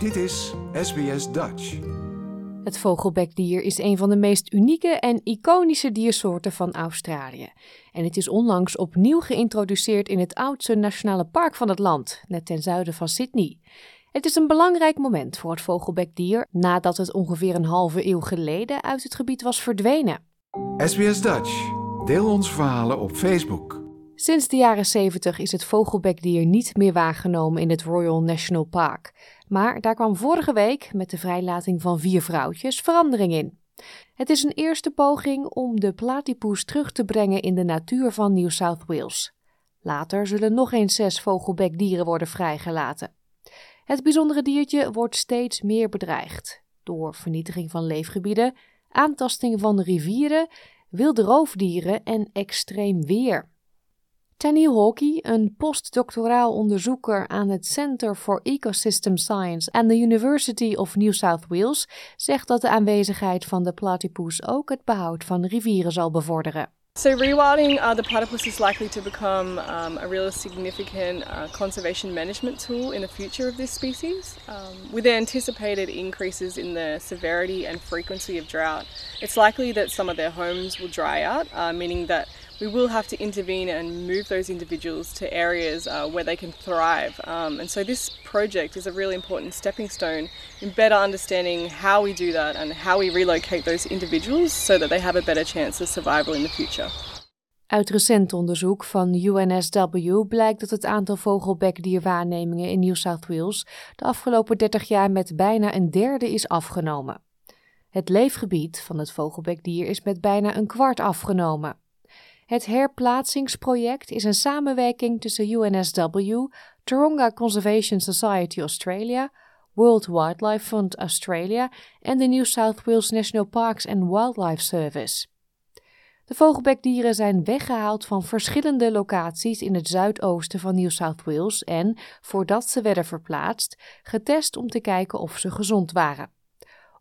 Dit is SBS Dutch. Het vogelbekdier is een van de meest unieke en iconische diersoorten van Australië. En het is onlangs opnieuw geïntroduceerd in het oudste nationale park van het land, net ten zuiden van Sydney. Het is een belangrijk moment voor het vogelbekdier nadat het ongeveer een halve eeuw geleden uit het gebied was verdwenen. SBS Dutch. Deel onze verhalen op Facebook. Sinds de jaren 70 is het vogelbekdier niet meer waargenomen in het Royal National Park. Maar daar kwam vorige week, met de vrijlating van vier vrouwtjes, verandering in. Het is een eerste poging om de platypus terug te brengen in de natuur van New South Wales. Later zullen nog eens zes vogelbekdieren worden vrijgelaten. Het bijzondere diertje wordt steeds meer bedreigd door vernietiging van leefgebieden, aantasting van rivieren, wilde roofdieren en extreem weer. Taniel Hawkey, een postdoctoraal onderzoeker aan het Center for Ecosystem Science aan de University of New South Wales, zegt dat de aanwezigheid van de platypus ook het behoud van rivieren zal bevorderen. So rewilding uh, the platypus is likely to become um, a real significant uh, conservation management tool in the future of this species. Um, with the anticipated increases in the severity and frequency of drought, it's likely that some of their homes will dry out, uh, meaning that we will have to intervene and move those individuals to areas uh, where they can thrive. Um, and so this project is a really important stepping stone in better understanding how we do that and how we relocate those individuals so that they have a better chance of survival in the future. Uit recent onderzoek van UNSW blijkt dat het aantal vogelbekdierwaarnemingen in New South Wales de afgelopen 30 jaar met bijna een derde is afgenomen. Het leefgebied van het vogelbekdier is met bijna een kwart afgenomen. Het herplaatsingsproject is een samenwerking tussen UNSW, Taronga Conservation Society Australia, World Wildlife Fund Australia en de New South Wales National Parks and Wildlife Service. De vogelbekdieren zijn weggehaald van verschillende locaties in het zuidoosten van New South Wales en, voordat ze werden verplaatst, getest om te kijken of ze gezond waren.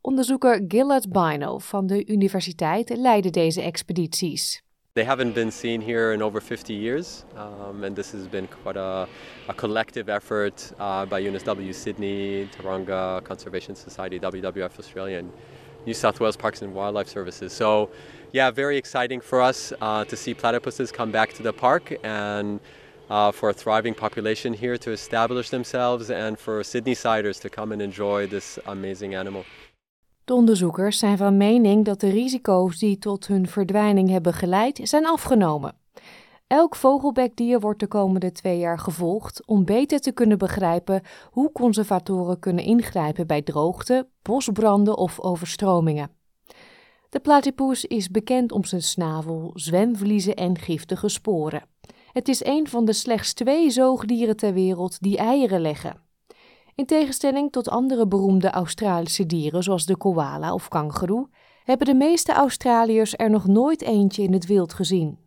Onderzoeker Gillard Bino van de universiteit leidde deze expedities. They haven't been seen here in over 50 years, um, and this has been quite a, a collective effort uh, by UNSW Sydney, Taronga Conservation Society, WWF Australia, and New South Wales Parks and Wildlife Services. So, yeah, very exciting for us uh, to see platypuses come back to the park and uh, for a thriving population here to establish themselves and for Sydney-siders to come and enjoy this amazing animal. De onderzoekers zijn van mening dat de risico's die tot hun verdwijning hebben geleid zijn afgenomen. Elk vogelbekdier wordt de komende twee jaar gevolgd om beter te kunnen begrijpen hoe conservatoren kunnen ingrijpen bij droogte, bosbranden of overstromingen. De platypus is bekend om zijn snavel, zwemvliezen en giftige sporen. Het is een van de slechts twee zoogdieren ter wereld die eieren leggen. In tegenstelling tot andere beroemde Australische dieren zoals de koala of kangoeroe, hebben de meeste Australiërs er nog nooit eentje in het wild gezien.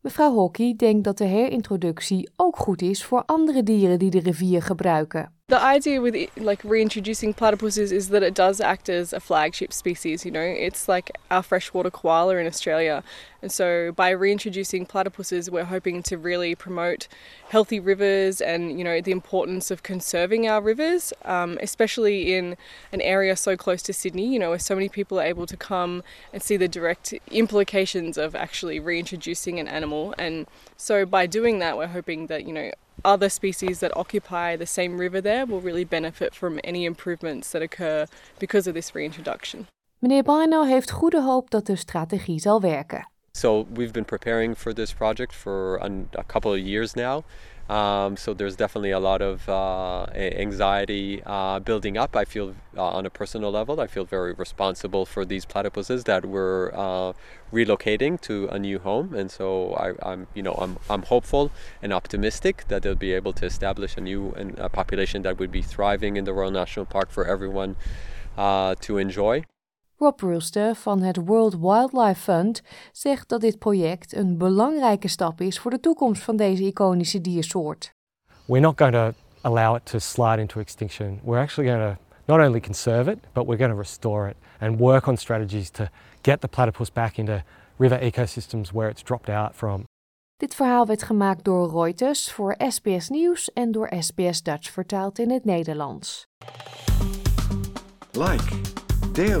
Mevrouw Hockey denkt dat de herintroductie ook goed is voor andere dieren die de rivier gebruiken. The idea with like reintroducing platypuses is that it does act as a flagship species. You know, it's like our freshwater koala in Australia, and so by reintroducing platypuses, we're hoping to really promote healthy rivers and you know the importance of conserving our rivers, um, especially in an area so close to Sydney. You know, where so many people are able to come and see the direct implications of actually reintroducing an animal, and so by doing that, we're hoping that you know other species that occupy the same river there will really benefit from any improvements that occur because of this reintroduction. Meneer Bino heeft goede hoop dat de strategie zal werken. So we've been preparing for this project for a, a couple of years now. Um, so there's definitely a lot of uh, anxiety uh, building up. I feel uh, on a personal level, I feel very responsible for these platypuses that we're uh, relocating to a new home, and so I, am you know, I'm, I'm hopeful and optimistic that they'll be able to establish a new a population that would be thriving in the Royal National Park for everyone uh, to enjoy. Rob Rulste van het World Wildlife Fund zegt dat dit project een belangrijke stap is voor de toekomst van deze iconische diersoort. We're not going to allow it to slide into extinction. We're actually going to not only conserve it, but we're going to restore it and work on strategies to get the platypus back into river ecosystems where it's dropped out from. Dit verhaal werd gemaakt door Reuters voor SBS Nieuws en door SBS Dutch vertaald in het Nederlands. Like, deel,